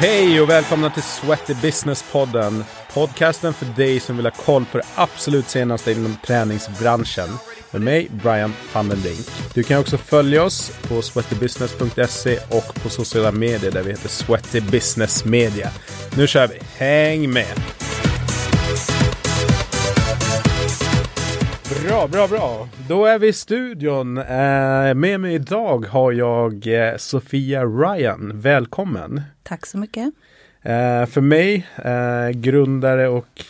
Hej och välkomna till Sweaty Business-podden. Podcasten för dig som vill ha koll på det absolut senaste inom träningsbranschen. Med mig, Brian van den Link. Du kan också följa oss på sweatybusiness.se och på sociala medier där vi heter Sweaty Business Media. Nu kör vi! Häng med! Bra, bra, bra. Då är vi i studion. Eh, med mig idag har jag eh, Sofia Ryan. Välkommen! Tack så mycket. Eh, för mig, grundare och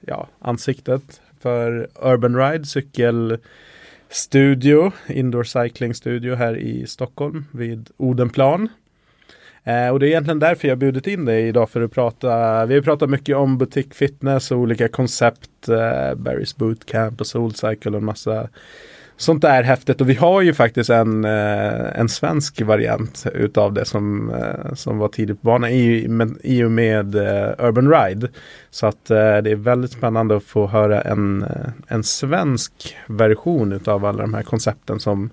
ja, ansiktet för Urban Ride cykelstudio, indoor cycling studio här i Stockholm vid Odenplan. Eh, och det är egentligen därför jag bjudit in dig idag för att prata. Vi har pratat mycket om butik fitness och olika koncept, eh, Barry's Bootcamp och Soulcycle och en massa sånt där häftigt. Och vi har ju faktiskt en, eh, en svensk variant utav det som, eh, som var tidigt på banan i, i och med eh, Urban Ride. Så att eh, det är väldigt spännande att få höra en, eh, en svensk version utav alla de här koncepten som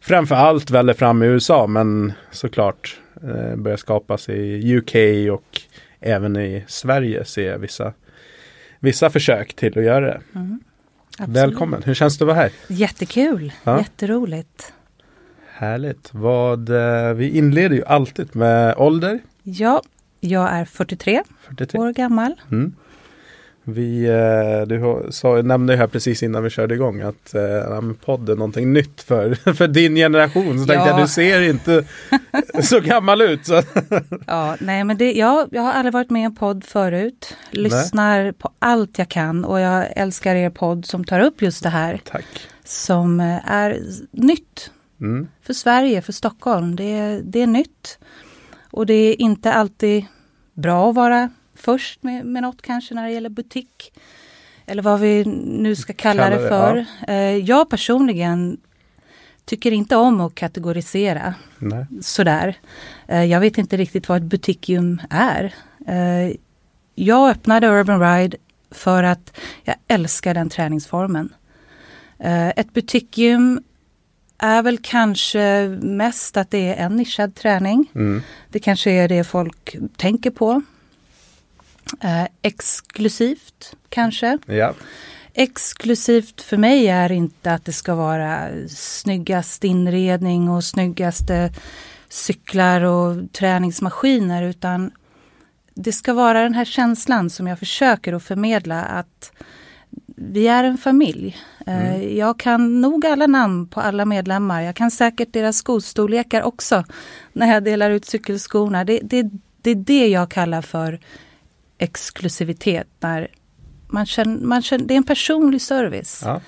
framförallt väller fram i USA men såklart börjar skapas i UK och även i Sverige ser jag vissa, vissa försök till att göra det. Mm. Välkommen! Hur känns det att vara här? Jättekul! Ja. Jätteroligt! Härligt! Vad, eh, vi inleder ju alltid med ålder. Ja, jag är 43, 43. år gammal. Mm. Vi, eh, du sa, nämnde ju här precis innan vi körde igång att eh, podd är någonting nytt för, för din generation. Så ja. tänkte jag, du ser inte så gammal ut. Så. ja, nej men det, ja, jag har aldrig varit med i en podd förut. Lyssnar nej. på allt jag kan och jag älskar er podd som tar upp just det här. Tack. Som eh, är nytt mm. för Sverige, för Stockholm. Det, det är nytt. Och det är inte alltid bra att vara först med, med något kanske när det gäller butik. Eller vad vi nu ska kalla, kalla det för. Ja. Eh, jag personligen tycker inte om att kategorisera Nej. sådär. Eh, jag vet inte riktigt vad ett butikium är. Eh, jag öppnade Urban Ride för att jag älskar den träningsformen. Ett butikium är väl kanske mest att det är en nischad träning. Mm. Det kanske är det folk tänker på. Eh, exklusivt kanske. Ja. Exklusivt för mig är inte att det ska vara snyggast inredning och snyggaste cyklar och träningsmaskiner utan det ska vara den här känslan som jag försöker att förmedla att vi är en familj. Eh, mm. Jag kan nog alla namn på alla medlemmar. Jag kan säkert deras skostorlekar också när jag delar ut cykelskorna. Det, det, det är det jag kallar för exklusivitet. När man känner, man känner, det är en personlig service. Ja.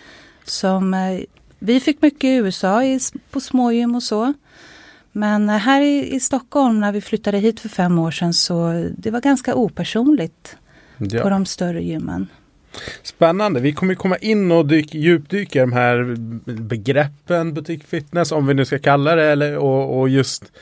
Som eh, Vi fick mycket i USA i, på smågym och så. Men eh, här i, i, Stockholm när vi flyttade hit för fem år sedan så det var ganska opersonligt ja. på de större gymmen. Spännande. Vi kommer komma in och dyk, djupdyka i de här begreppen butik fitness, om vi nu ska kalla det, eller, och, och just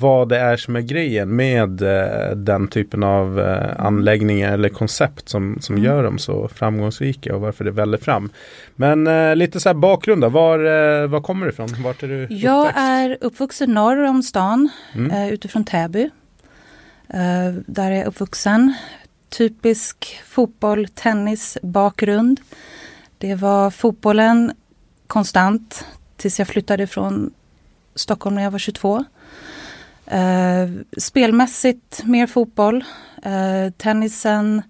vad det är som är grejen med eh, den typen av eh, anläggningar eller koncept som, som mm. gör dem så framgångsrika och varför det väller fram. Men eh, lite så här bakgrund då, var, eh, var kommer du ifrån? Vart är du uppväxt? Jag är uppvuxen norr om stan, mm. Eh, utifrån Täby. Eh, där är jag uppvuxen. Typisk fotboll, tennis, bakgrund. Det var fotbollen konstant tills jag flyttade från Stockholm när jag var 22. Eh, spelmässigt mer fotboll. Eh, tennisen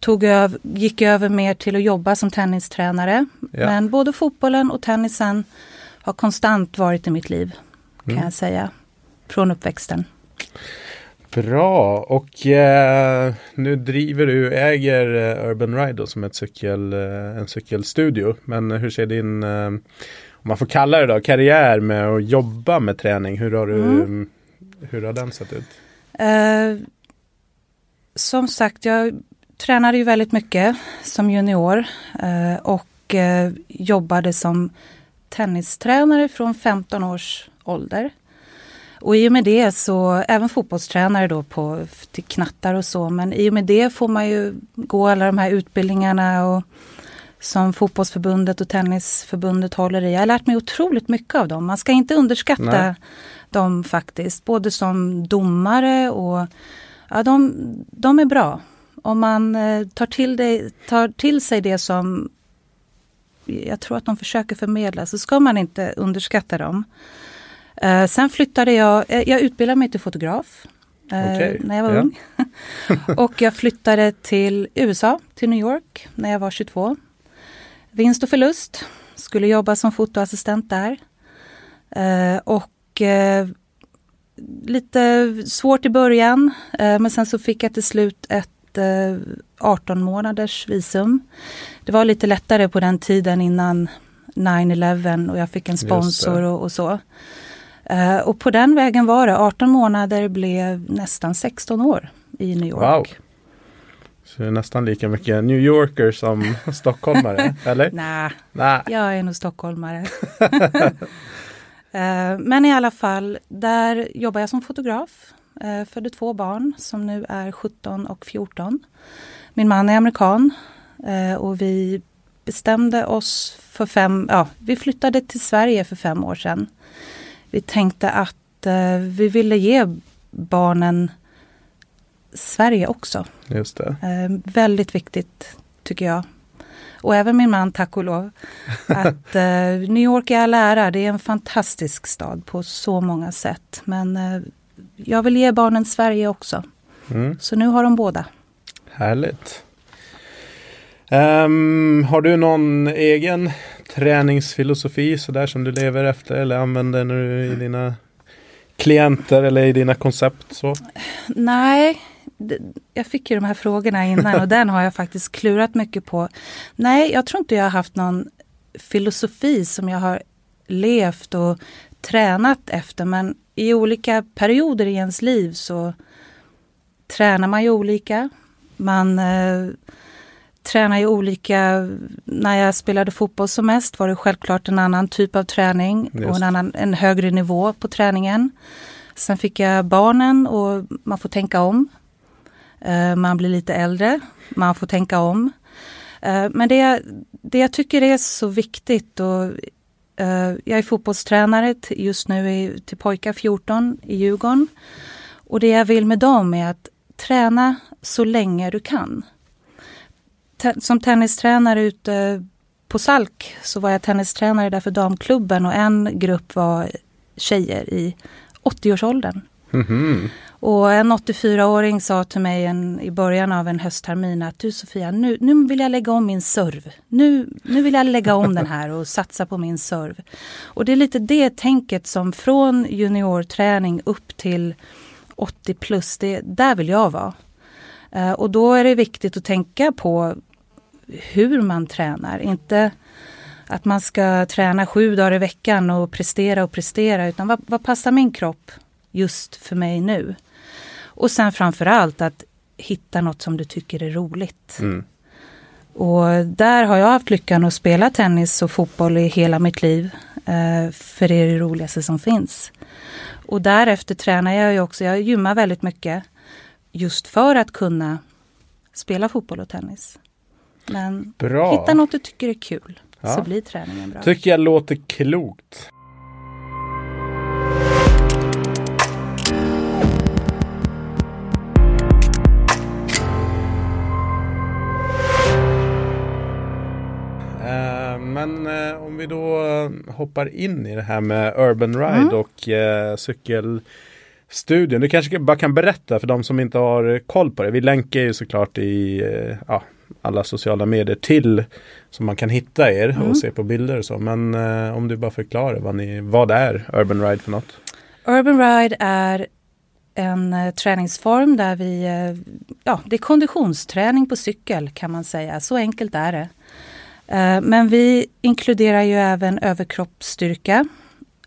tog öv, gick över mer till att jobba som tennistränare. Ja. Men både fotbollen och tennisen har konstant varit i mitt liv. Kan mm. jag säga. Från uppväxten. Bra och eh, nu driver du, äger eh, Urban Ride då, som ett cykel, en cykelstudio. Men hur ser din, om man får kalla det då, karriär med att jobba med träning? Hur har du mm. Hur har den sett ut? Eh, som sagt, jag tränade ju väldigt mycket som junior eh, och eh, jobbade som tennistränare från 15 års ålder. Och i och med det så, även fotbollstränare då på, till knattar och så, men i och med det får man ju gå alla de här utbildningarna och som fotbollsförbundet och tennisförbundet håller i. Jag har lärt mig otroligt mycket av dem. Man ska inte underskatta Nej de faktiskt, både som domare och ja, de, de är bra. Om man eh, tar, till det, tar till sig det som jag tror att de försöker förmedla så ska man inte underskatta dem. Eh, sen flyttade jag, eh, jag utbildade mig till fotograf eh, Okej, när jag var ja. ung. och jag flyttade till USA, till New York, när jag var 22. Vinst och förlust, skulle jobba som fotoassistent där. Eh, och eh, lite svårt i början, eh, men sen så fick jag till slut ett eh, 18 månaders visum. Det var lite lättare på den tiden innan 9-11 och jag fick en sponsor och, och så. Eh, och på den vägen var det. 18 månader blev nästan 16 år i New York. Wow. Så det är nästan lika mycket New Yorker som stockholmare, eller? Nej, Nej. jag är nog stockholmare. Eh, Men i alla fall, där jobbar jag som fotograf. Eh, Födde två barn som nu är 17 och 14. Min man är amerikan eh, och vi bestämde oss för fem, ja, vi flyttade till Sverige för fem år sedan. Vi tänkte att vi ville ge barnen Sverige också. Just det. Väldigt viktigt tycker jag. Och även min man, tack och lov. Att eh, New York i all ära, det är en fantastisk stad på så många sätt. Men eh, jag vill ge barnen Sverige också. Mm. Så nu har de båda. Härligt. Ehm, har du någon egen träningsfilosofi sådär som du lever efter eller använder du i dina klienter eller i dina koncept? Så? Nej, jag fick ju de här frågorna innan och den har jag faktiskt klurat mycket på. Nej, jag tror inte jag har haft någon filosofi som jag har levt och tränat efter. Men i olika perioder i ens liv så tränar man ju olika. Man eh, tränar ju olika. När jag spelade fotboll som mest var det självklart en annan typ av träning och Just. en, annan, en högre nivå på träningen. Sen fick jag barnen och man får tänka om. Eh, man blir lite äldre, man får tänka om. Eh, men det, det jag tycker är så viktigt och eh, jag är fotbollstränare just nu i, till pojkar 14 i Djurgården. Och det jag vill med dem är att träna så länge du kan. Som tennistränare ute på Salk så var jag tennistränare där för damklubben och en grupp var tjejer i 80-årsåldern. Mhm. Och en 84-åring sa till mig en, i början av en hösttermin att du Sofia, nu, nu vill jag lägga om min serv. Nu, nu vill jag lägga om den här och satsa på min serv. Och det är lite det tänket som från juniorträning upp till 80 plus, det, där vill jag vara. Eh, och då är det viktigt att tänka på hur man tränar. Inte att man ska träna sju dagar i veckan och prestera och prestera. Utan vad, vad passar min kropp just för mig nu? Och sen framförallt att hitta något som du tycker är roligt. Mm. Och där har jag haft lyckan att spela tennis och fotboll i hela mitt liv. Eh, för det är det roligaste som finns. Och därefter tränar jag ju också, jag gymmar väldigt mycket. Just för att kunna spela fotboll och tennis. Men Bra. hitta något du tycker är kul. Ja. Så blir träningen bra. Tycker jag låter klokt. Vi då eh, hoppar in i det här med Urban Ride Mm. och eh, cykelstudion. Du kanske bara kan berätta för de som inte har koll på det. Vi länkar ju såklart i eh, ja, alla sociala medier till som man kan hitta er Mm. och se på bilder och så. Men eh, om du bara förklarar vad, ni, vad är Urban Ride för något? Urban Ride är en eh, träningsform där vi, eh, ja det är konditionsträning på cykel kan man säga, så enkelt är det. Eh, men vi inkluderar ju även överkroppsstyrka.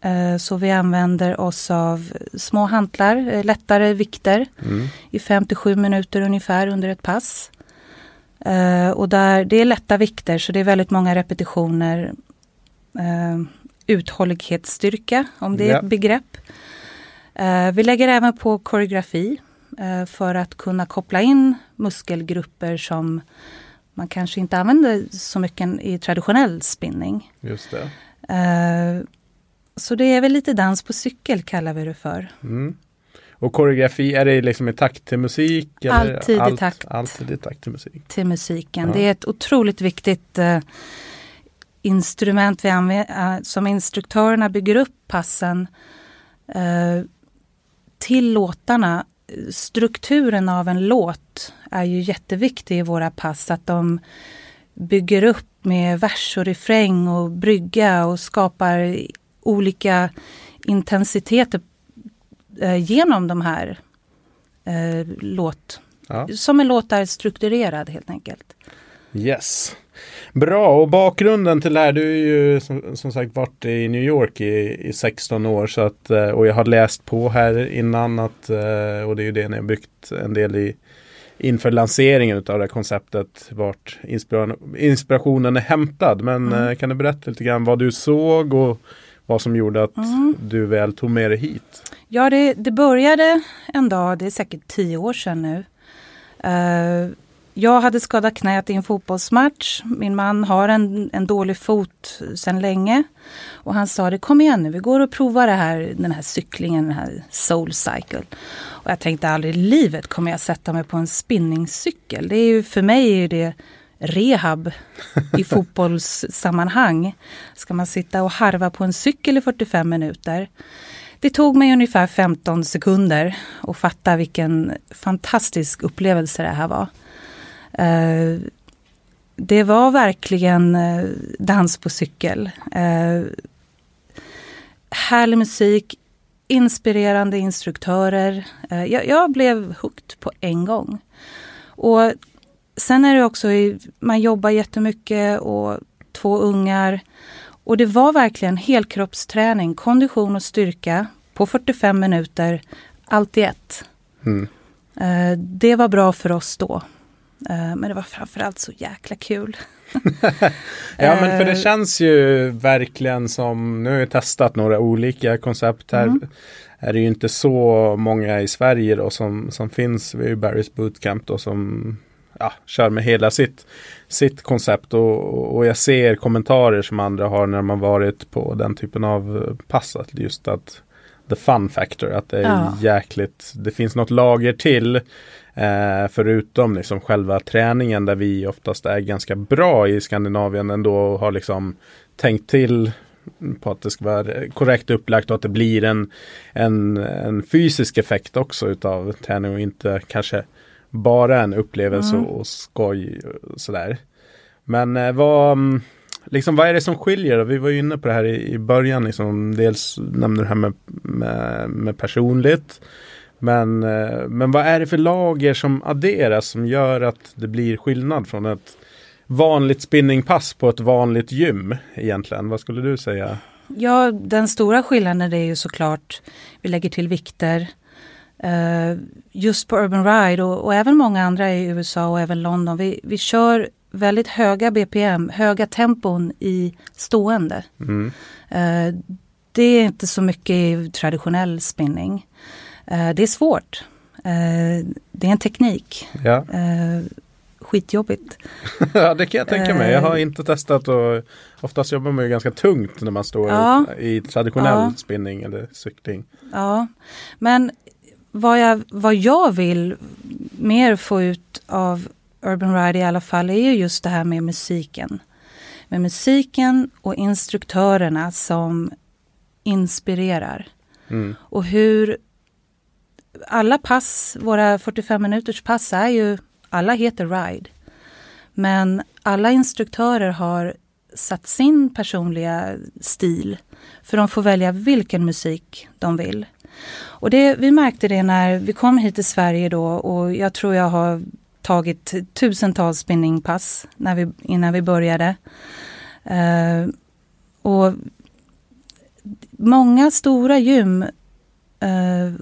Eh, så vi använder oss av små hantlar, eh, lättare vikter Mm. i 5-7 minuter ungefär under ett pass. Och där, det är lätta vikter så det är väldigt många repetitioner. Uthållighetsstyrka, om det är Ja. ett begrepp. Vi lägger även på koreografi för att kunna koppla in muskelgrupper som man kanske inte använder så mycket i traditionell spinning. Just det. Eh, Så det är väl lite dans på cykel kallar vi det för. Mm. Och koreografi, är det liksom i takt till musik? Alltid allt, i takt. Alltid i takt till musik. Till musiken. Ja. Det är ett otroligt viktigt eh, instrument vi använder, eh, som instruktörerna bygger upp passen till låtarna. Strukturen av en låt är ju jätteviktig i våra pass. Att de bygger upp med vers och refräng och brygga och skapar olika intensiteter eh, genom de här eh, låt. Ja. Som en låt är strukturerad helt enkelt. Yes. Bra, och bakgrunden till det här, du är ju som, som sagt varit i New York i, i 16 år så att, eh, och jag har läst på här innan att, eh, och det är ju det ni har byggt en del i inför lanseringen av det här konceptet vart inspiration, inspirationen är hämtad. Men Mm. eh, kan du berätta lite grann vad du såg och vad som gjorde att Mm. du väl tog med dig hit? Ja, det, det började en dag, det är säkert tio år sedan nu. Jag hade skadat knät i en fotbollsmatch. Min man har en, en dålig fot sedan länge. Och han sa det, kom igen nu, vi går och provar det här, den här cyklingen, den här soul cycle. Och jag tänkte aldrig i livet kommer jag sätta mig på en spinningcykel. Det är ju, för mig är det rehab i fotbollssammanhang. Ska man sitta och harva på en cykel i 45 minuter? Det tog mig ungefär 15 sekunder att fatta vilken fantastisk upplevelse det här var. Eh, det var verkligen eh, dans på cykel. Eh, härlig musik, inspirerande instruktörer. Jag, jag blev hooked på en gång. Och sen är det också, man jobbar jättemycket och två ungar. Och det var verkligen helkroppsträning, kondition och styrka på 45 minuter, allt i ett. Mm. Det var bra för oss då. Eh, men det var framförallt så jäkla kul. Ja men för det Eh. känns ju verkligen som, nu har jag testat några olika koncept här. Mm. Är det ju inte så många i Sverige då som, som finns. Vi har ju Barry's Bootcamp då som ja, kör med hela sitt, sitt koncept och, och jag ser kommentarer som andra har när man varit på den typen av pass. Att just att the fun factor, att det är Ja. jäkligt, det finns något lager till. Eh, förutom liksom själva träningen där vi oftast är ganska bra i Skandinavien ändå och har liksom tänkt till på att det ska vara korrekt upplagt och att det blir en, en, en fysisk effekt också utav träning och inte kanske bara en upplevelse Mm. och skoj och sådär. Men eh, vad, mm, liksom, vad är det som skiljer? då? Vi var ju inne på det här i, i början, liksom, dels nämnde du det här med, med, med personligt. Men, eh, men vad är det för lager som adderas som gör att det blir skillnad från ett vanligt spinningpass på ett vanligt gym egentligen? Vad skulle du säga? Ja, den stora skillnaden är ju såklart, vi lägger till vikter. Eh, just på Urban Ride och, och även många andra i USA och även London. Vi, vi kör väldigt höga BPM, höga tempon i stående. Mm. Eh, det är inte så mycket i traditionell spinning. Eh, det är svårt. Eh, det är en teknik. Ja. Eh, skitjobbigt. ja, det kan jag tänka mig. Jag har inte testat och oftast jobbar man ju ganska tungt när man står Ja. i traditionell Ja. spinning eller cykling. Ja, men vad jag, vad jag vill mer få ut av Urban Ride i alla fall är ju just det här med musiken. Med musiken och instruktörerna som inspirerar. Mm. Och hur alla pass, våra 45 minuters pass är ju, alla heter Ride. Men alla instruktörer har satt sin personliga stil. För de får välja vilken musik de vill. Och det, vi märkte det när vi kom hit till Sverige då och jag tror jag har tagit tusentals spinningpass när vi, innan vi började. Uh, och många stora gym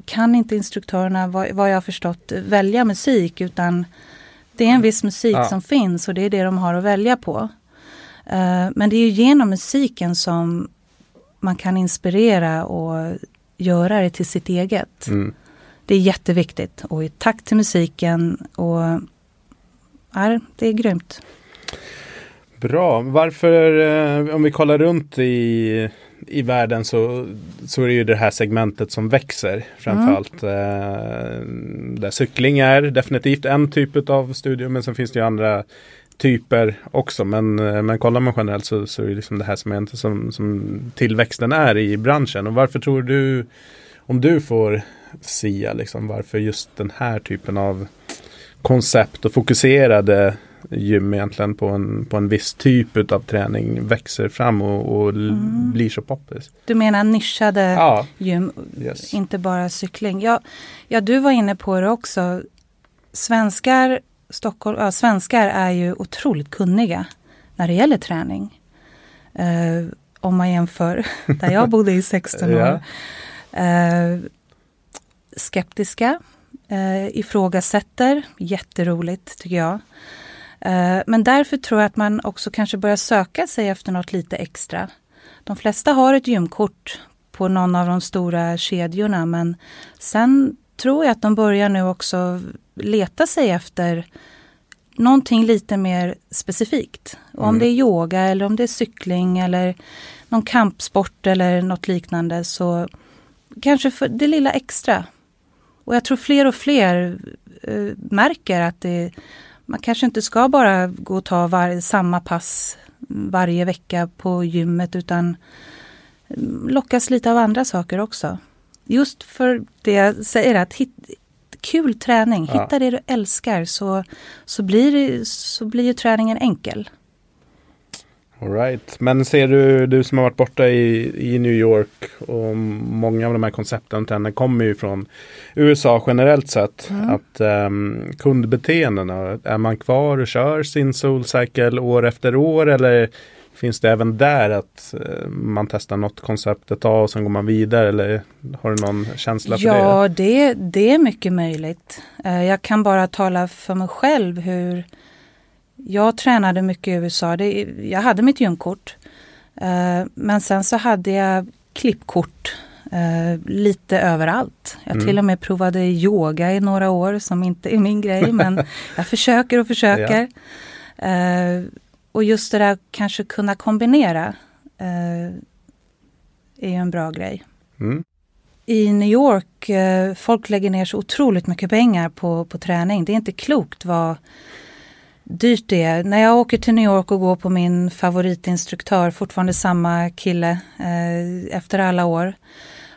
kan inte instruktörerna, vad, vad jag har förstått, välja musik utan det är en viss musik Ja. som finns och det är det de har att välja på. Eh, men det är ju genom musiken som man kan inspirera och göra det till sitt eget. Mm. Det är jätteviktigt och i takt till musiken och ja, det är grymt. Bra, varför, eh, om vi kollar runt i, i världen så, så är det ju det här segmentet som växer framförallt. Mm. Eh, där cykling är definitivt en typ av studio men sen finns det ju andra typer också. Men, eh, men kollar man generellt så, så är det liksom det här som, är som, som tillväxten är i branschen. Och varför tror du, om du får sia, liksom, varför just den här typen av koncept och fokuserade gym egentligen på en, på en viss typ av träning växer fram och, och mm. blir så poppis. Du menar nischade ja. gym, yes. inte bara cykling. Ja, ja, du var inne på det också. Svenskar, Stockholm, ja, svenskar är ju otroligt kunniga när det gäller träning. Uh, om man jämför där jag bodde i 16 år. Uh, skeptiska, uh, ifrågasätter, jätteroligt tycker jag. Eh, men därför tror jag att man också kanske börjar söka sig efter något lite extra. De flesta har ett gymkort på någon av de stora kedjorna men sen tror jag att de börjar nu också leta sig efter någonting lite mer specifikt. Mm. Om det är yoga eller om det är cykling eller någon kampsport eller något liknande så kanske för det lilla extra. Och jag tror fler och fler uh, märker att det man kanske inte ska bara gå och ta var, samma pass varje vecka på gymmet utan lockas lite av andra saker också. Just för det jag säger att hit, kul träning, ja. hitta det du älskar så, så, blir, så blir ju träningen enkel. All right. Men ser du, du som har varit borta i, i New York och många av de här koncepten trenden kommer ju från USA generellt sett. Mm. Att um, kundbeteendena, är man kvar och kör sin Soulcycle år efter år eller finns det även där att uh, man testar något koncept ett tag och sen går man vidare eller har du någon känsla för ja, det? Ja, det, det är mycket möjligt. Uh, jag kan bara tala för mig själv hur jag tränade mycket i USA. Det, jag hade mitt gymkort. Uh, men sen så hade jag klippkort uh, lite överallt. Jag mm. till och med provade yoga i några år som inte är min grej men jag försöker och försöker. Ja. Uh, och just det där kanske kunna kombinera är ju en bra grej. Mm. I New York, folk lägger ner så otroligt mycket pengar på, på träning. Det är inte klokt vad dyrt det är. När jag åker till New York och går på min favoritinstruktör, fortfarande samma kille eh, efter alla år.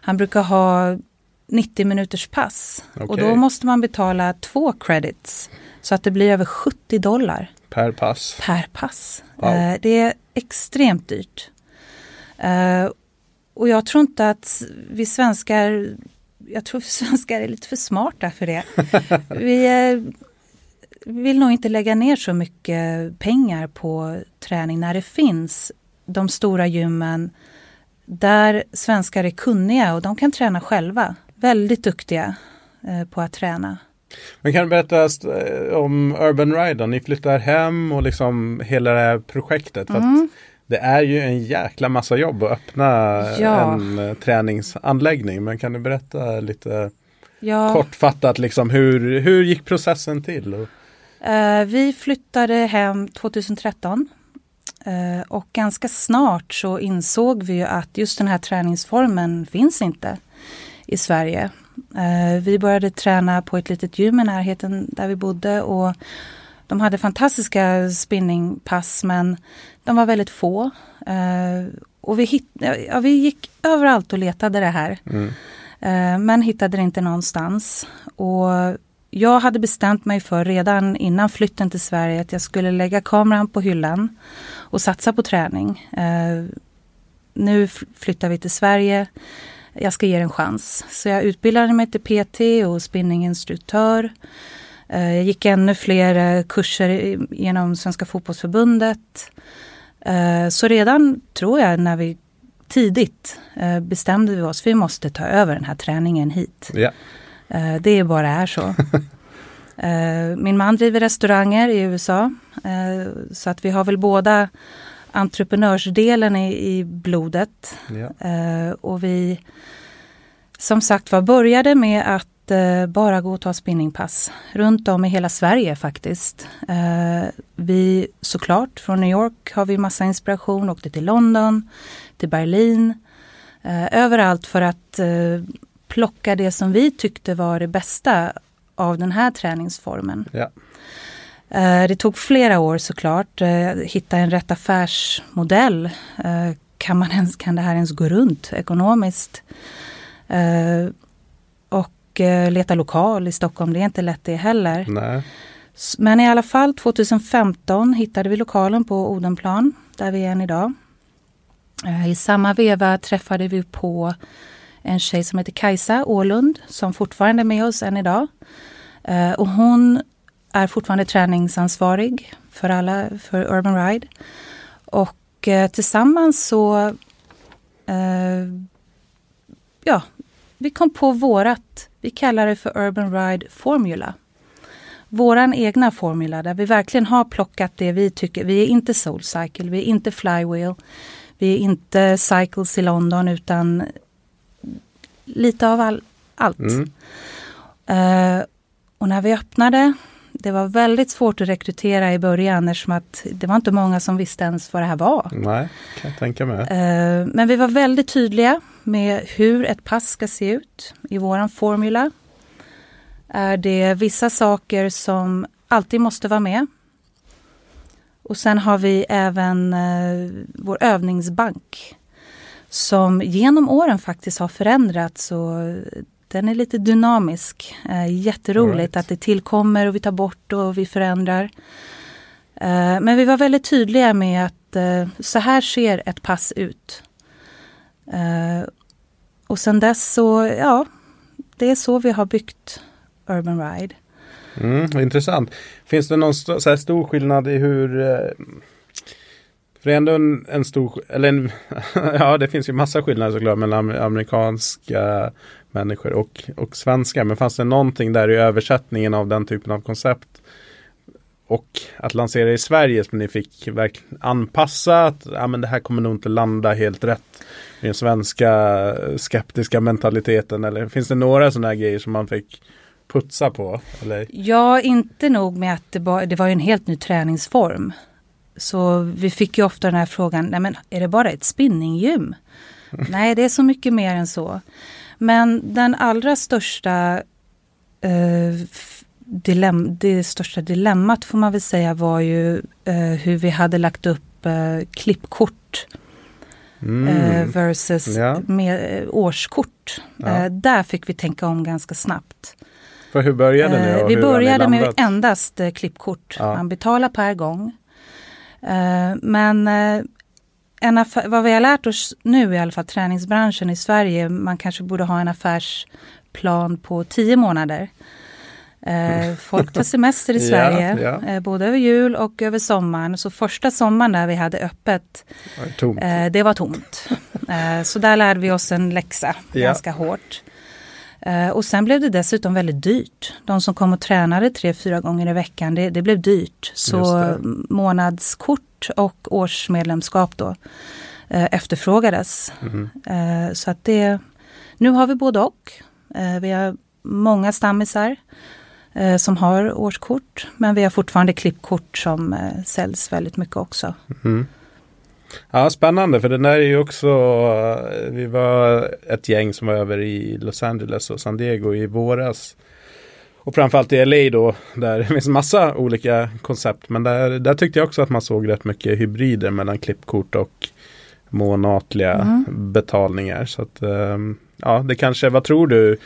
Han brukar ha 90 minuters pass okay. och då måste man betala två credits. Så att det blir över 70 dollar. Per pass? Per pass. Wow. Eh, det är extremt dyrt. Eh, och jag tror inte att vi svenskar jag tror svenskar är lite för smarta för det. Vi är vill nog inte lägga ner så mycket pengar på träning när det finns de stora gymmen där svenskar är kunniga och de kan träna själva. Väldigt duktiga eh, på att träna. Men kan du berätta eh, om Urban Ride? Ni flyttar hem och liksom hela det här projektet. Mm. det är ju en jäkla massa jobb att öppna ja. en eh, träningsanläggning. Men kan du berätta lite ja. kortfattat liksom hur, hur gick processen till? Uh, vi flyttade hem 2013 uh, eh, och ganska snart så insåg vi att just den här träningsformen finns inte i Sverige. Uh, vi började träna på ett litet gym i närheten där vi bodde och de hade fantastiska spinningpass men de var väldigt få. och vi, hit, ja, vi gick överallt och letade det här. Mm. men hittade det inte någonstans. Och jag hade bestämt mig för redan innan flytten till Sverige att jag skulle lägga kameran på hyllan och satsa på träning. Eh, nu flyttar vi till Sverige. Jag ska ge det en chans. Så jag utbildade mig till PT och spinninginstruktör. Eh, jag gick ännu fler eh, kurser genom Svenska fotbollsförbundet. Eh, så redan tror jag när vi tidigt eh, bestämde vi oss, vi måste ta över den här träningen hit. Yeah. Eh, det bara är så. Eh, min man driver restauranger i USA. Eh, så att vi har väl båda entreprenörsdelen i, i blodet. Ja. Och vi som sagt var började med att bara gå och ta spinningpass runt om i hela Sverige faktiskt. vi såklart från New York har vi massa inspiration, åkte till London, till Berlin, överallt för att plocka det som vi tyckte var det bästa av den här träningsformen. Ja. Eh, det tog flera år såklart, eh, hitta en rätt affärsmodell. Eh, kan, man ens, kan det här ens gå runt ekonomiskt? Och leta lokal i Stockholm, det är inte lätt det heller. Nej. Men i alla fall 2015 hittade vi lokalen på Odenplan, där vi är än idag. I samma veva träffade vi på en tjej som heter Kajsa Ålund, som fortfarande är med oss än idag. Eh, Och hon är fortfarande träningsansvarig för alla, för Urban Ride. Och eh, tillsammans så, eh, ja, vi kom på vårat, vi kallar det för Urban Ride Formula. Våran egna formula där vi verkligen har plockat det vi tycker. Vi är inte SoulCycle, vi är inte Flywheel, vi är inte Cycles i London utan lite av all, allt. Mm. Eh, och när vi öppnade, det var väldigt svårt att rekrytera i början eftersom att det var inte många som visste ens vad det här var. Nej, kan jag tänka mig. Eh, men vi var väldigt tydliga med hur ett pass ska se ut i våran formula. Är det vissa saker som alltid måste vara med. Och sen har vi även eh, vår övningsbank som genom åren faktiskt har förändrats och den är lite dynamisk. Eh, jätteroligt right. att det tillkommer och vi tar bort och vi förändrar. Eh, men vi var väldigt tydliga med att eh, så här ser ett pass ut. Eh, och sen dess så, ja, det är så vi har byggt Urban Ride. Mm, intressant. Finns det någon st- stor skillnad i hur eh, för det är ändå en, en stor, eller en, ja det finns ju massa skillnader såklart mellan amerikanska människor och, och svenska. Men fanns det någonting där i översättningen av den typen av koncept och att lansera i Sverige som ni fick verkligen anpassa att ja, men det här kommer nog inte landa helt rätt i den svenska eh, skeptiska mentaliteten eller finns det några sådana här grejer som man fick putsa på? Eller? Ja, inte nog med att det var, det var en helt ny träningsform. Så vi fick ju ofta den här frågan, nej men är det bara ett spinninggym? nej, det är så mycket mer än så. Men den allra största eh, dilem, det största dilemmat får man väl säga var ju eh, hur vi hade lagt upp eh, klippkort Mm. eh, versus Ja. med, eh, årskort. Ja. Eh, där fick vi tänka om ganska snabbt. För hur började ni? Eh, vi började med endast klippkort. Ja. Man betalar per gång. Eh, men eh, en affär, vad vi har lärt oss nu i alla fall, träningsbranschen i Sverige, man kanske borde ha en affärsplan på tio månader. Eh, folk tar semester i Ja, Sverige, ja. Eh, både över jul och över sommaren. Så första sommaren där vi hade öppet, Var det Tomt. eh, det var tomt. Eh, så där lärde vi oss en läxa Ja. ganska hårt. Eh, och sen blev det dessutom väldigt dyrt. De som kom och tränade tre, fyra gånger i veckan, det, det blev dyrt. Så månadskort och årsmedlemskap då eh, efterfrågades. Eh, så att det, nu har vi både och. Vi har många stammisar som har årskort. Men vi har fortfarande klippkort som säljs väldigt mycket också. Mm. Ja, spännande för den där är ju också, eh, vi var ett gäng som var över i Los Angeles och San Diego i våras. Och framförallt i LA då, där det finns massa olika koncept. Men där, där tyckte jag också att man såg rätt mycket hybrider mellan klippkort och månatliga Mm. betalningar. Så att, ehm, ja, det kanske, vad tror du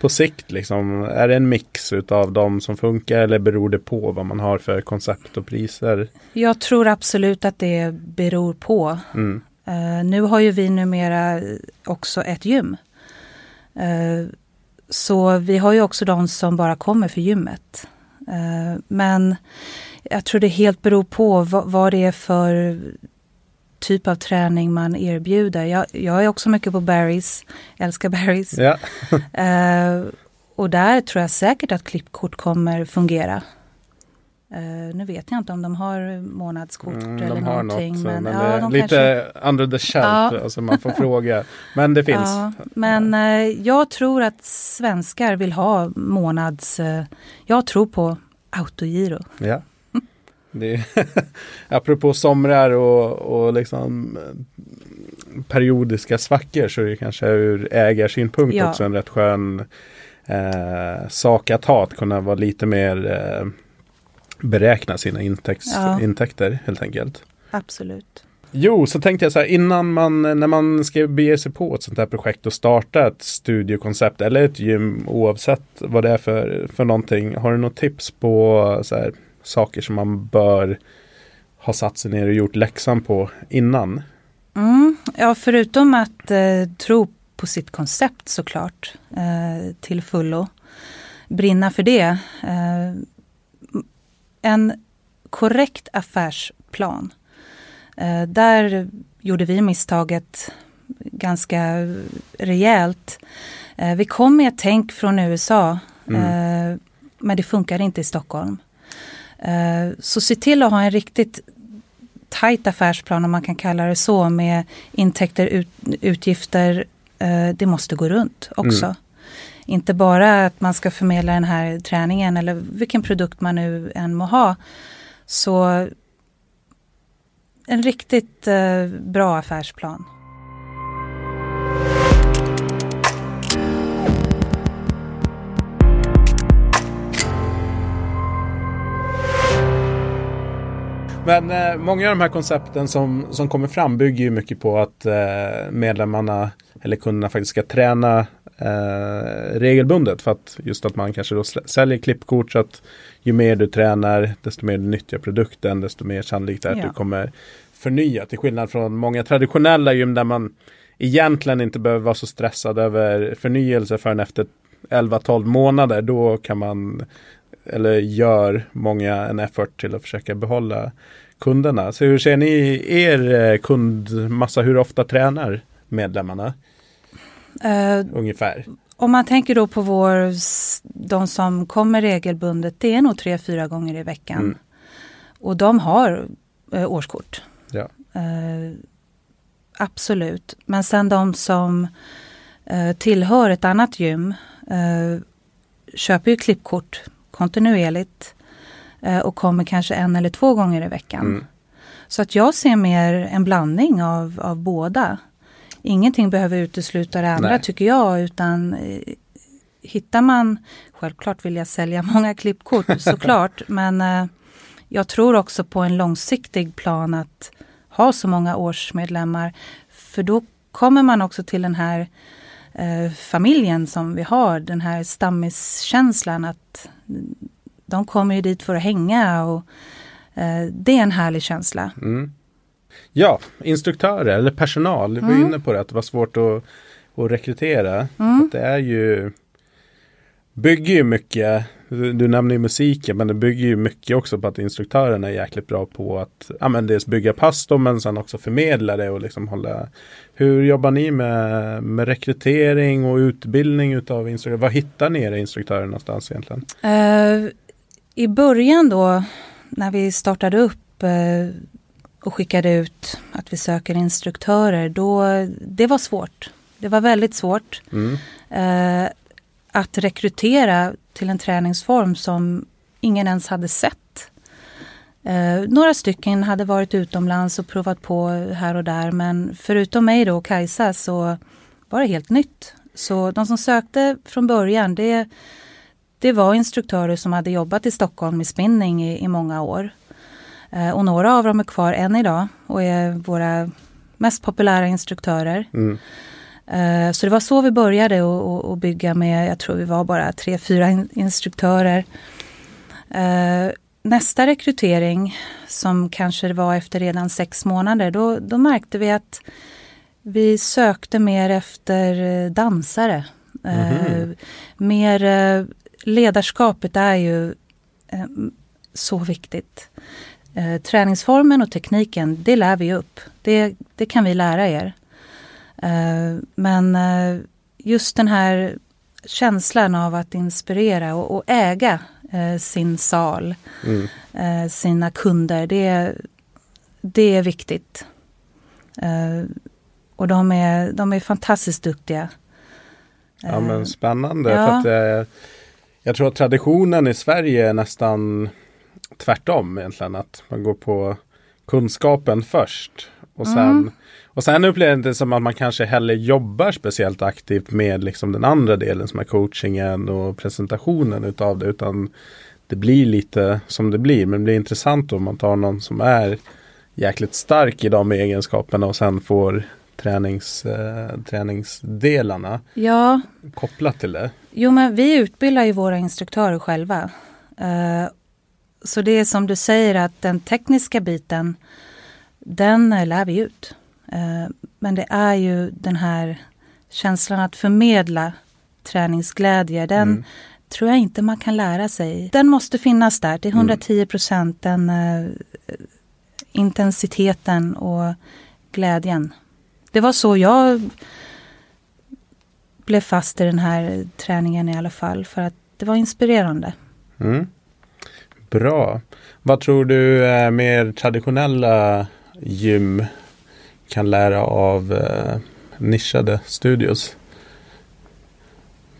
på sikt liksom? Är det en mix utav de som funkar eller beror det på vad man har för koncept och priser? Jag tror absolut att det beror på. Mm. Eh, nu har ju vi numera också ett gym. Eh, så vi har ju också de som bara kommer för gymmet. Eh, men jag tror det helt beror på vad, vad det är för typ av träning man erbjuder. Jag, jag är också mycket på Barry's, älskar Barry's. Ja. Eh, och där tror jag säkert att klippkort kommer fungera. Eh, nu vet jag inte om de har månadskort Mm, eller de har någonting. något, men, men, ja, de lite kanske, under the shelf, Ja. alltså man får fråga. Men det finns. Ja, men eh, jag tror att svenskar vill ha månads... Eh, jag tror på autogiro. Ja. Det är, apropå somrar och, och liksom eh, periodiska svackor så är det kanske ur ägarsynpunkt Ja. också en rätt skön eh, sak att ha. Att kunna vara lite mer eh, beräkna sina intäkts, Ja. intäkter helt enkelt. Absolut. Jo, så tänkte jag så här innan man, när man ska bege sig på ett sånt här projekt och starta ett studiokoncept eller ett gym oavsett vad det är för, för någonting. Har du något tips på så här, saker som man bör ha satt sig ner och gjort läxan på innan? Mm. Ja, förutom att eh, tro på sitt koncept såklart eh, till fullo. Brinna för det. Eh, en korrekt affärsplan. Eh, där gjorde vi misstaget ganska rejält. Eh, vi kom med ett tänk från USA. Eh, men det funkar inte i Stockholm. Eh, så se till att ha en riktigt tajt affärsplan om man kan kalla det så med intäkter, ut, utgifter. Eh, det måste gå runt också. Mm. Inte bara att man ska förmedla den här träningen eller vilken produkt man nu än må ha. Så en riktigt eh, bra affärsplan. Men eh, många av de här koncepten som, som kommer fram bygger ju mycket på att eh, medlemmarna eller kunderna faktiskt ska träna eh, regelbundet. För att just att man kanske då säljer klippkort så att ju mer du tränar desto mer du nyttjar produkten desto mer sannolikt är att Ja. du kommer förnya. Till skillnad från många traditionella gym där man egentligen inte behöver vara så stressad över förnyelse förrän efter 11-12 månader. Då kan man eller gör många en effort till att försöka behålla kunderna. Så hur ser ni er eh, kundmassa? Hur ofta tränar medlemmarna Eh, ungefär? om man tänker då på vår, de som kommer regelbundet, det är nog tre, fyra gånger i veckan. Mm. Och de har eh, årskort. Ja. Eh, absolut. Men sen de som eh, tillhör ett annat gym eh, köper ju klippkort kontinuerligt eh, och kommer kanske en eller två gånger i veckan. Mm. Så att jag ser mer en blandning av, av båda. Ingenting behöver utesluta det andra Nej. tycker jag utan eh, hittar man, självklart vill jag sälja många klippkort såklart, men eh, jag tror också på en långsiktig plan att ha så många årsmedlemmar. För då kommer man också till den här eh, familjen som vi har, den här stammiskänslan att de kommer ju dit för att hänga och eh, det är en härlig känsla. Mm. Ja, instruktörer eller personal. Du var Mm. inne på det att det var svårt att, att rekrytera. Mm. Att det är ju bygger ju mycket. Du, du nämner ju musiken men det bygger ju mycket också på att instruktörerna är jäkligt bra på att ja, men dels bygga pass då, men sen också förmedla det och liksom hålla. Hur jobbar ni med, med rekrytering och utbildning utav instruktörer? Var hittar ni era instruktörer någonstans egentligen? Eh, I början då när vi startade upp eh, och skickade ut att vi söker instruktörer, då, det var svårt. Det var väldigt svårt Mm. eh, att rekrytera till en träningsform som ingen ens hade sett. Eh, några stycken hade varit utomlands och provat på här och där men förutom mig då och Kajsa så var det helt nytt. Så de som sökte från början det, det var instruktörer som hade jobbat i Stockholm med spinning i, i många år. Eh, och några av dem är kvar än idag och är våra mest populära instruktörer. Mm. Eh, Så det var så vi började och bygga med, jag tror vi var bara tre, fyra in, instruktörer. Eh, Nästa rekrytering som kanske var efter redan sex månader, då, då märkte vi att vi sökte mer efter eh, dansare. Eh, Mhm. Mer ledarskapet är ju så viktigt. Träningsformen och tekniken, det lär vi upp. Det, det kan vi lära er. Eh, men eh, just den här känslan av att inspirera och, och äga eh, sin sal, Mm. sina kunder, det, det är viktigt. Och de är, de är fantastiskt duktiga. Ja men spännande. ja. För att, eh, jag tror att traditionen i Sverige är nästan tvärtom egentligen. Att man går på kunskapen först. Och sen, mm. Och sen upplever jag det som att man kanske hellre jobbar speciellt aktivt med liksom den andra delen som är coachingen och presentationen utav det. Utan det blir lite som det blir. Men det blir intressant om man tar någon som är jäkligt stark i de egenskaperna och sen får tränings, eh, träningsdelarna ja. kopplat till det. Jo men vi utbildar ju våra instruktörer själva. Eh, så det är som du säger att den tekniska biten den lär vi ut. Eh, men det är ju den här känslan att förmedla träningsglädje. Den mm. tror jag inte man kan lära sig. Den måste finnas där till 110 mm. procent. Den uh, intensiteten och glädjen. Det var så jag blev fast i den här träningen i alla fall. För att det var inspirerande. Mm. Bra. Vad tror du är mer traditionella gym kan lära av eh, nischade studios?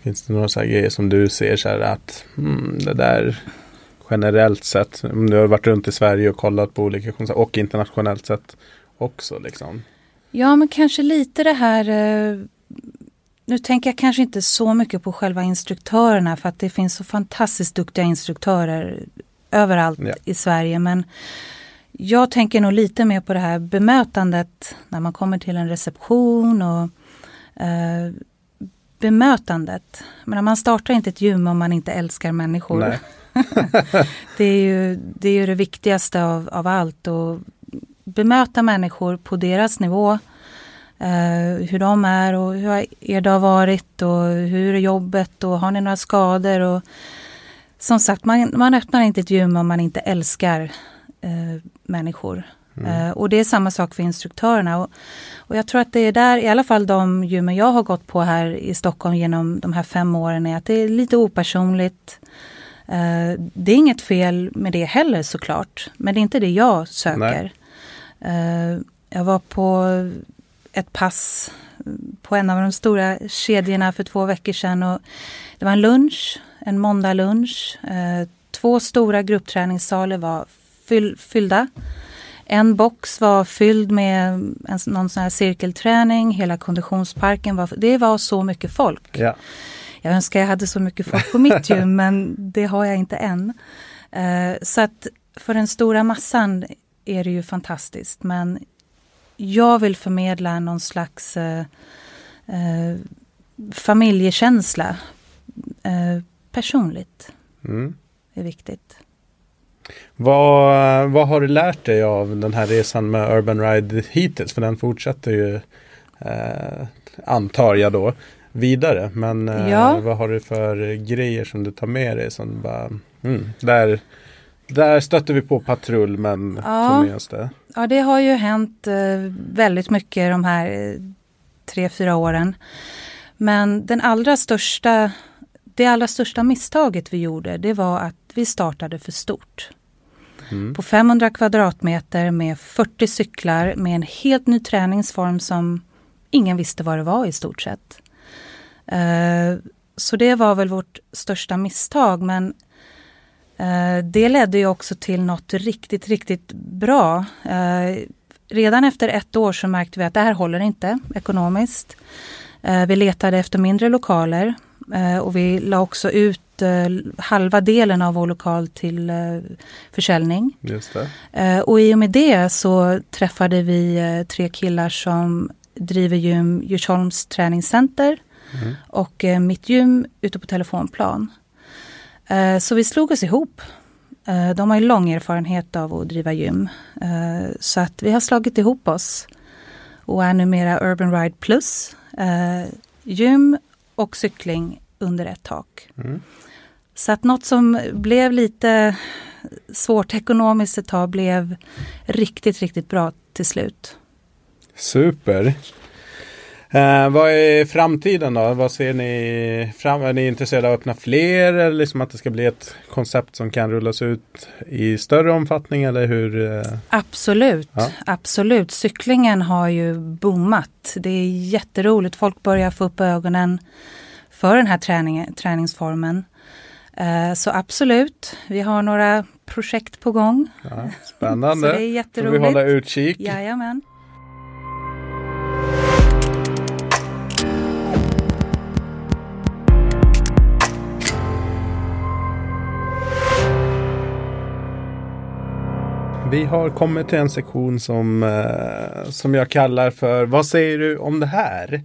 Finns det några så grejer som du ser så här att hmm, det där generellt sett, om du har varit runt i Sverige och kollat på olika koncept och internationellt sett också liksom? Ja, men kanske lite det här eh, nu tänker jag kanske inte så mycket på själva instruktörerna för att det finns så fantastiskt duktiga instruktörer överallt ja. i Sverige. Men jag tänker nog lite mer på det här bemötandet när man kommer till en reception och eh, bemötandet. Men man startar inte ett gym om man inte älskar människor. det, är ju, det är ju det viktigaste av, av allt. Och bemöta människor på deras nivå. Eh, hur de är och hur er dag varit och hur är jobbet och har ni några skador. Och, som sagt, man, man öppnar inte ett gym om man inte älskar eh, människor. Mm. Eh, och det är samma sak för instruktörerna. Och, och, jag tror att det är där, i alla fall de gymmen jag har gått på här i Stockholm genom de här fem åren, är att det är lite opersonligt. Eh, det är inget fel med det heller såklart, men det är inte det jag söker. Eh, jag var på ett pass på en av de stora kedjorna för två veckor sedan. Och det var en lunch, en måndagslunch. Eh, två stora gruppträningssalar var fyll, fyllda. En box var fylld med en, någon sån här cirkelträning. Hela konditionsparken var... Det var så mycket folk. Ja. Jag önskar jag hade så mycket folk på mitt gym men det har jag inte än. Uh, så att för den stora massan är det ju fantastiskt. Men jag vill förmedla någon slags uh, uh, familjekänsla. personligt. Mm. är viktigt. Vad, vad har du lärt dig av den här resan med Urban Ride hittills? För den fortsätter ju, eh, antar jag då, vidare. Men eh, ja. vad har du för grejer som du tar med dig som bara, mm, där, där stötte vi på patrull men ja. tog med oss det. Ja, det har ju hänt eh, väldigt mycket de här eh, tre, fyra åren. Men den allra största, det allra största misstaget vi gjorde, det var att vi startade för stort. Mm. På 500 kvadratmeter med 40 cyklar med en helt ny träningsform som ingen visste vad det var i stort sett. Uh, så det var väl vårt största misstag men uh, det ledde ju också till något riktigt, riktigt bra. Uh, redan efter ett år så märkte vi att det här håller inte ekonomiskt. vi letade efter mindre lokaler och vi la också ut eh, halva delen av vår lokal till eh, försäljning. Eh, och i och med det så träffade vi eh, tre killar som driver gym Djursholms träningscenter mm. och eh, mitt gym ute på telefonplan. Eh, så vi slog oss ihop. de har ju lång erfarenhet av att driva gym. så att vi har slagit ihop oss och är numera Urban Ride Plus. gym och cykling under ett tak. Mm. Så att något som blev lite svårt ekonomiskt ett tag blev riktigt, riktigt bra till slut. Super. Eh, vad är framtiden då? Vad ser ni fram Är ni intresserade av att öppna fler eller liksom att det ska bli ett koncept som kan rullas ut i större omfattning eller hur? Eh? Absolut, ja. absolut. Cyklingen har ju boomat. Det är jätteroligt. Folk börjar få upp ögonen för den här träning, träningsformen. Eh, så absolut, vi har några projekt på gång. Ja, spännande. Så det är jätteroligt. Får vi hålla utkik. Jajamän. Vi har kommit till en sektion som, eh, som jag kallar för Vad säger du om det här?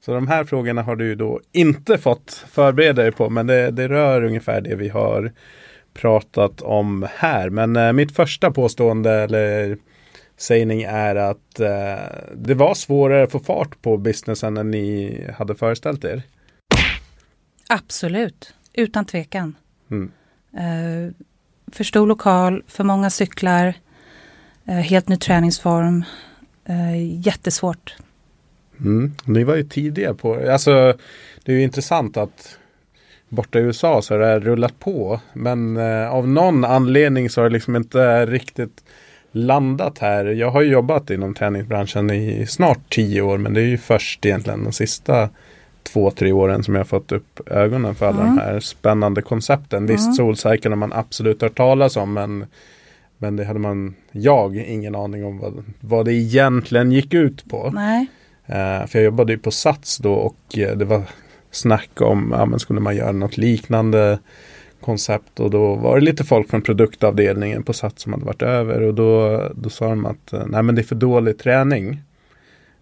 Så de här frågorna har du då inte fått förbereda dig på men det, det rör ungefär det vi har pratat om här. Men eh, mitt första påstående eller sägning är att eh, det var svårare att få fart på businessen än ni hade föreställt er. Absolut, utan tvekan. Mm. Eh, för stor lokal, för många cyklar, helt ny träningsform. Eh, jättesvårt. Mm. Ni var ju tidiga på Alltså det är ju intressant att borta i USA så har det rullat på. Men eh, av någon anledning så har det liksom inte riktigt landat här. Jag har jobbat inom träningsbranschen i snart tio år men det är ju först egentligen de sista två, tre åren som jag har fått upp ögonen för alla Mm. de här spännande koncepten. Mm. Visst, Soulcycle har man absolut hört talas om men, men det hade man, jag, ingen aning om vad, vad det egentligen gick ut på. Nej, Eh, för jag jobbade ju på Sats då och eh, det var snack om, ja men skulle man göra något liknande koncept och då var det lite folk från produktavdelningen på Sats som hade varit över och då, då sa de att eh, nej men det är för dålig träning.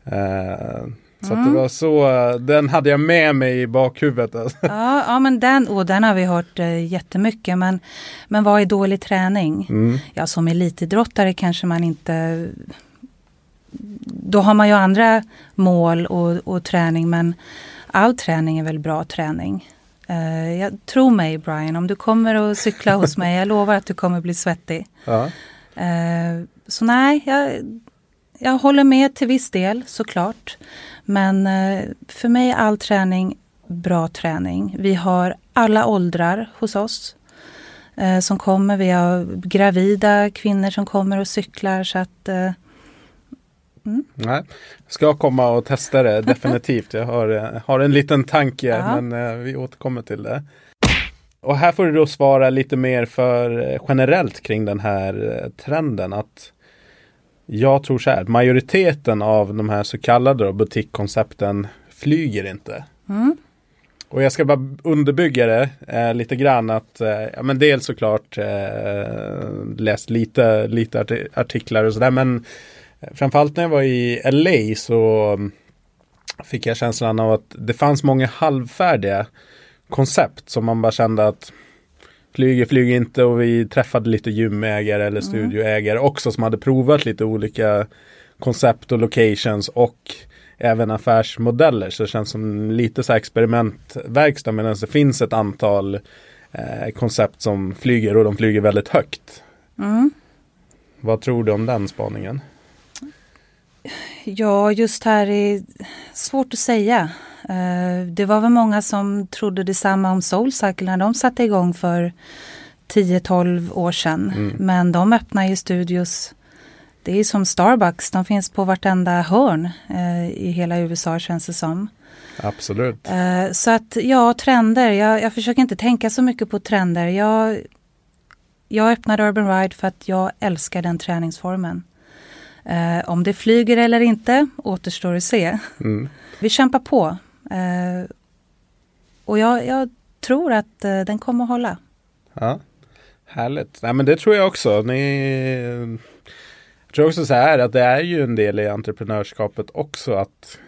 Eh, så att det Mm. var så, den hade jag med mig i bakhuvudet. Alltså. ja, ja men den, och den har vi hört eh, jättemycket. Men, men vad är dålig träning? Mm. Ja, som elitidrottare kanske man inte... Då har man ju andra mål och, och träning men all träning är väl bra träning. Eh, jag tror mig Brian, om du kommer och cykla hos mig, jag lovar att du kommer bli svettig. Ja. Eh, så nej, jag, jag håller med till viss del såklart. Men eh, för mig är all träning bra träning. Vi har alla åldrar hos oss eh, som kommer. Vi har gravida kvinnor som kommer och cyklar. Så att, eh, Nej, ska komma och testa det definitivt. Jag har, har en liten tanke Ja. men vi återkommer till det. Och här får du då svara lite mer för generellt kring den här trenden att jag tror så här, majoriteten av de här så kallade butikkoncepten flyger inte. mm, Och jag ska bara underbygga det eh, lite grann att, eh, ja men dels såklart eh, läst lite, lite arti- artiklar och sådär men eh, framförallt när jag var i LA så mm, fick jag känslan av att det fanns många halvfärdiga koncept som man bara kände att flyger, flyger inte och vi träffade lite gymägare eller studioägare också som hade provat lite olika koncept och locations och även affärsmodeller. Så det känns som lite så här experimentverkstad medan det finns ett antal eh, koncept som flyger och de flyger väldigt högt. mm. Vad tror du om den spaningen? Ja, just här är svårt att säga. Eh, Det var väl många som trodde detsamma om Soulcycle när de satte igång för 10-12 år sedan. Mm. Men de öppnar ju studios. Det är som Starbucks, de finns på vartenda hörn eh, i hela USA känns det som. Absolut. Eh, Så att ja, trender. Jag, jag försöker inte tänka så mycket på trender. Jag, jag öppnade Urban Ride för att jag älskar den träningsformen. Eh, om det flyger eller inte återstår att se. Mm. Vi kämpar på. Eh, och jag, jag tror att eh, den kommer att hålla. Ja, härligt. Nej, men det tror jag också. Ni, jag tror också så här att det är ju en del i entreprenörskapet också att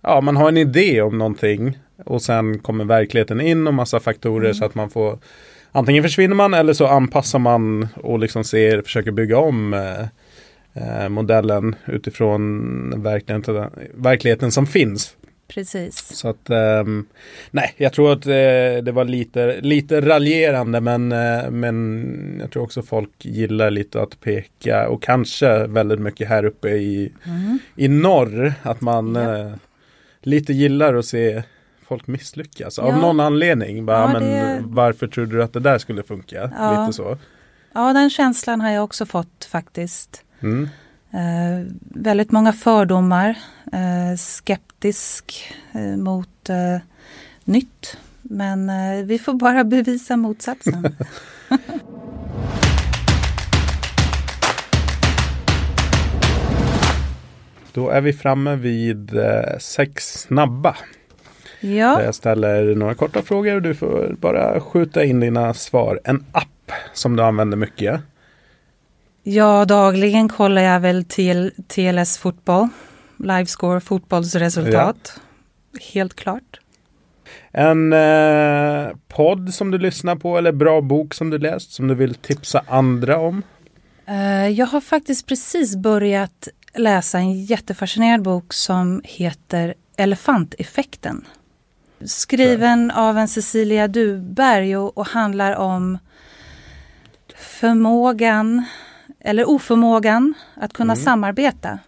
ja, man har en idé om någonting och sen kommer verkligheten in och massa faktorer Mm. så att man får antingen försvinner man eller så anpassar man och liksom ser, försöker bygga om eh, eh, modellen utifrån verkligheten, verkligheten som finns. Precis. Så att, ehm, nej, jag tror att eh, det var lite, lite raljerande men, eh, men jag tror också folk gillar lite att peka och kanske väldigt mycket här uppe i, Mm. i norr att man Ja. eh, lite gillar att se folk misslyckas av Ja. någon anledning. Bara, Ja, men det- Varför trodde du att det där skulle funka? Lite så. Ja, den känslan har jag också fått faktiskt. Mm. Väldigt många fördomar. Eh, skeptisk eh, mot eh, nytt. Men eh, vi får bara bevisa motsatsen. Då är vi framme vid sex snabba. Där ja, jag ställer några korta frågor och du får bara skjuta in dina svar. En app som du använder mycket. Ja, dagligen kollar jag väl till TLS fotboll. Livescore fotbollsresultat. Ja. Helt klart. En eh, podd som du lyssnar på eller bra bok som du läst som du vill tipsa andra om? Eh, jag har faktiskt precis börjat läsa en jättefascinerad bok som heter Elefanteffekten. Skriven ja. av en Cecilia Duberg och, och handlar om förmågan eller oförmågan att kunna mm. samarbeta.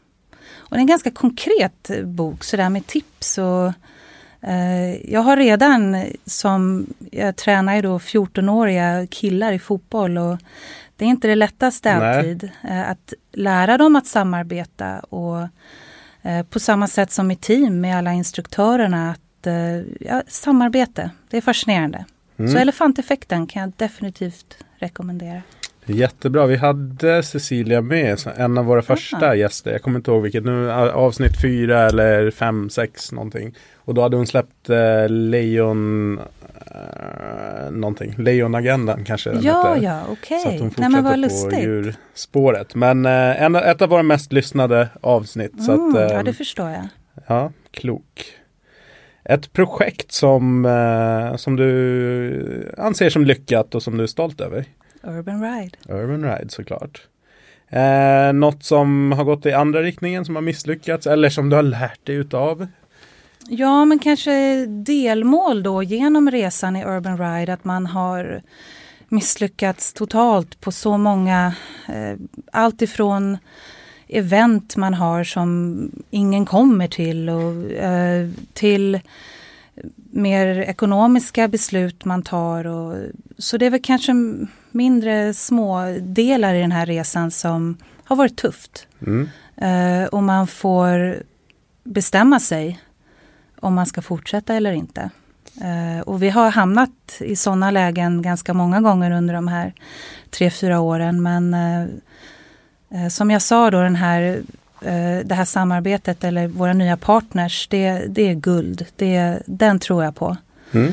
Och det är en ganska konkret bok sådär med tips och eh, jag har redan som, jag tränar ju då 14-åriga killar i fotboll och det är inte det lättaste alltid eh, att lära dem att samarbeta och eh, på samma sätt som i team med alla instruktörerna att eh, ja, samarbete, det är fascinerande. Mm. Så elefanteffekten kan jag definitivt rekommendera. Jättebra. Vi hade Cecilia med, en av våra första Aha. gäster. Jag kommer inte ihåg vilket nu, avsnitt fyra eller fem, sex någonting. Och då hade hon släppt eh, Lejon eh, någonting, Lejonagendan kanske den Ja, hette. ja, okej. Okay. Så att hon fortsätter Nej, men vad lustigt. på djurspåret. Men eh, en, ett av våra mest lyssnade avsnitt. Mm, så att, eh, ja, det förstår jag. Ja, klok. Ett projekt som, eh, som du anser som lyckat och som du är stolt över? Urban Ride. Urban Ride såklart. Eh, något som har gått i andra riktningen som har misslyckats eller som du har lärt dig utav? Ja, men kanske delmål då genom resan i Urban Ride att man har misslyckats totalt på så många, eh, allt ifrån event man har som ingen kommer till och eh, till mer ekonomiska beslut man tar. Och, så det är väl kanske mindre små delar i den här resan som har varit tufft. Mm. Uh, och man får bestämma sig om man ska fortsätta eller inte. Uh, och vi har hamnat i sådana lägen ganska många gånger under de här tre, fyra åren. Men uh, som jag sa då, den här, det här samarbetet eller våra nya partners, det, det är guld. Det, den tror jag på. Mm.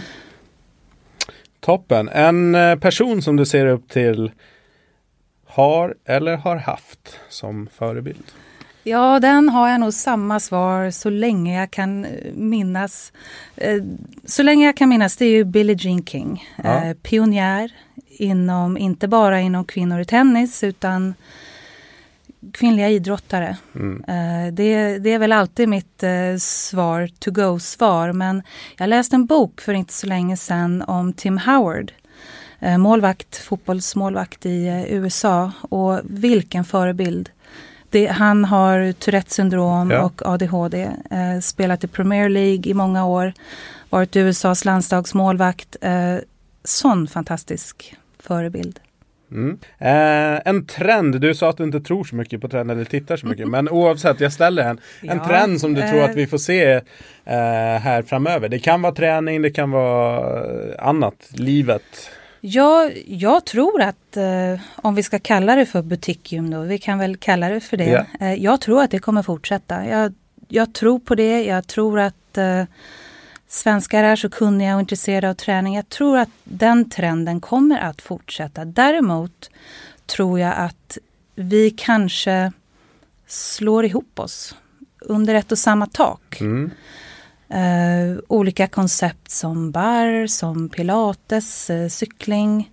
Toppen. En eh, person som du ser upp till har eller har haft som förebild? Ja, den har jag nog samma svar så länge jag kan eh, minnas. Eh, så länge jag kan minnas, det är ju Billie Jean King. Ja. Pionjär inom, inte bara inom kvinnor i tennis utan kvinnliga idrottare. Mm. Uh, det, det, är väl alltid mitt uh, svar, to go-svar. Men jag läste en bok för inte så länge sedan om Tim Howard. Uh, målvakt, fotbollsmålvakt i USA. Och vilken förebild. Det, han har Tourettes syndrom ja. och ADHD. spelat i Premier League i många år. Varit USAs landslagsmålvakt. sån fantastisk förebild. Mm. Eh, en trend, du sa att du inte tror så mycket på trend eller tittar så mycket. men oavsett, jag ställer en. En ja, trend som du eh, tror att vi får se eh, här framöver. Det kan vara träning, det kan vara eh, annat, livet. Ja, jag tror att eh, om vi ska kalla det för butikgym då, vi kan väl kalla det för det. Yeah. jag tror att det kommer fortsätta. Jag, jag tror på det, jag tror att eh, svenskar är så kunniga och intresserade av träning. Jag tror att den trenden kommer att fortsätta. Däremot tror jag att vi kanske slår ihop oss under ett och samma tak. Mm. Uh, olika koncept som bar, som pilates, uh, cykling.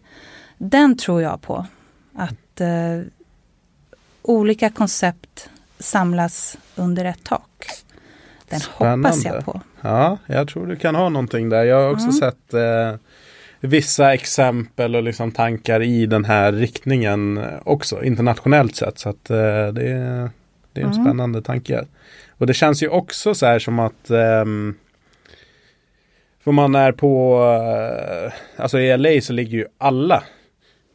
Den tror jag på. Att uh, olika koncept samlas under ett tak. Den Spännande. hoppas jag på. Ja, jag tror du kan ha någonting där. Jag har också mm. sett eh, vissa exempel och liksom tankar i den här riktningen också internationellt sett. Så att eh, det, är, det är en mm. spännande tanke. Och det känns ju också så här som att eh, för man är på, eh, alltså i LA så ligger ju alla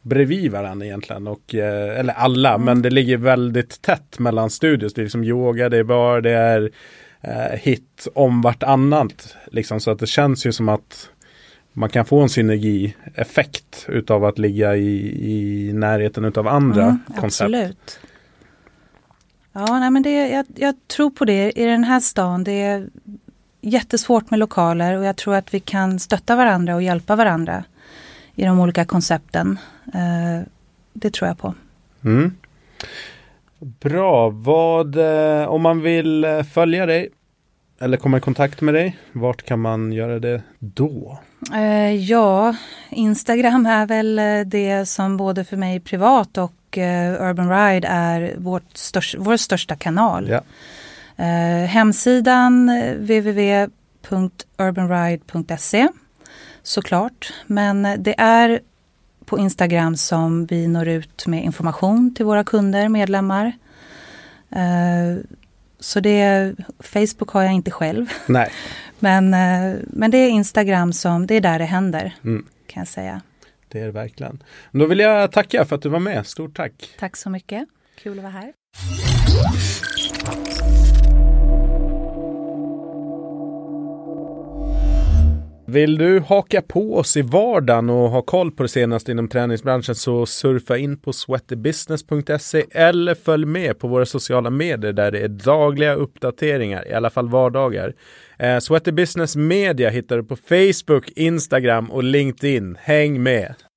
bredvid varandra egentligen. Och, eh, eller alla, mm. men det ligger väldigt tätt mellan studios. Det är liksom yoga, det är bar, det är eh, hit om vartannat. Liksom, så att det känns ju som att man kan få en synergieffekt utav att ligga i, i närheten utav andra mm, koncept. Absolut. Ja, nej, men det, jag, jag, tror på det i den här stan. Det är jättesvårt med lokaler och jag tror att vi kan stötta varandra och hjälpa varandra i de olika koncepten. Eh, det tror jag på. Mm. Bra, vad eh, om man vill eh, följa dig eller komma i kontakt med dig, vart kan man göra det då? Eh, ja, Instagram är väl det som både för mig privat och Urban Ride är vårt största, vår största kanal. Ja. Hemsidan www.urbanride.se såklart. Men det är på Instagram som vi når ut med information till våra kunder, medlemmar. Eh, så det, Facebook har jag inte själv. Nej. Men, eh, men det är Instagram som, det är där det händer. Mm. Kan jag säga. Det är det verkligen. Då vill jag tacka för att du var med. Stort tack. Tack så mycket. Kul att vara här. Vill du haka på oss i vardagen och ha koll på det senaste inom träningsbranschen så surfa in på sweatybusiness.se eller följ med på våra sociala medier där det är dagliga uppdateringar, i alla fall vardagar. Eh, Sweaty Business Media hittar du på Facebook, Instagram och LinkedIn. Häng med!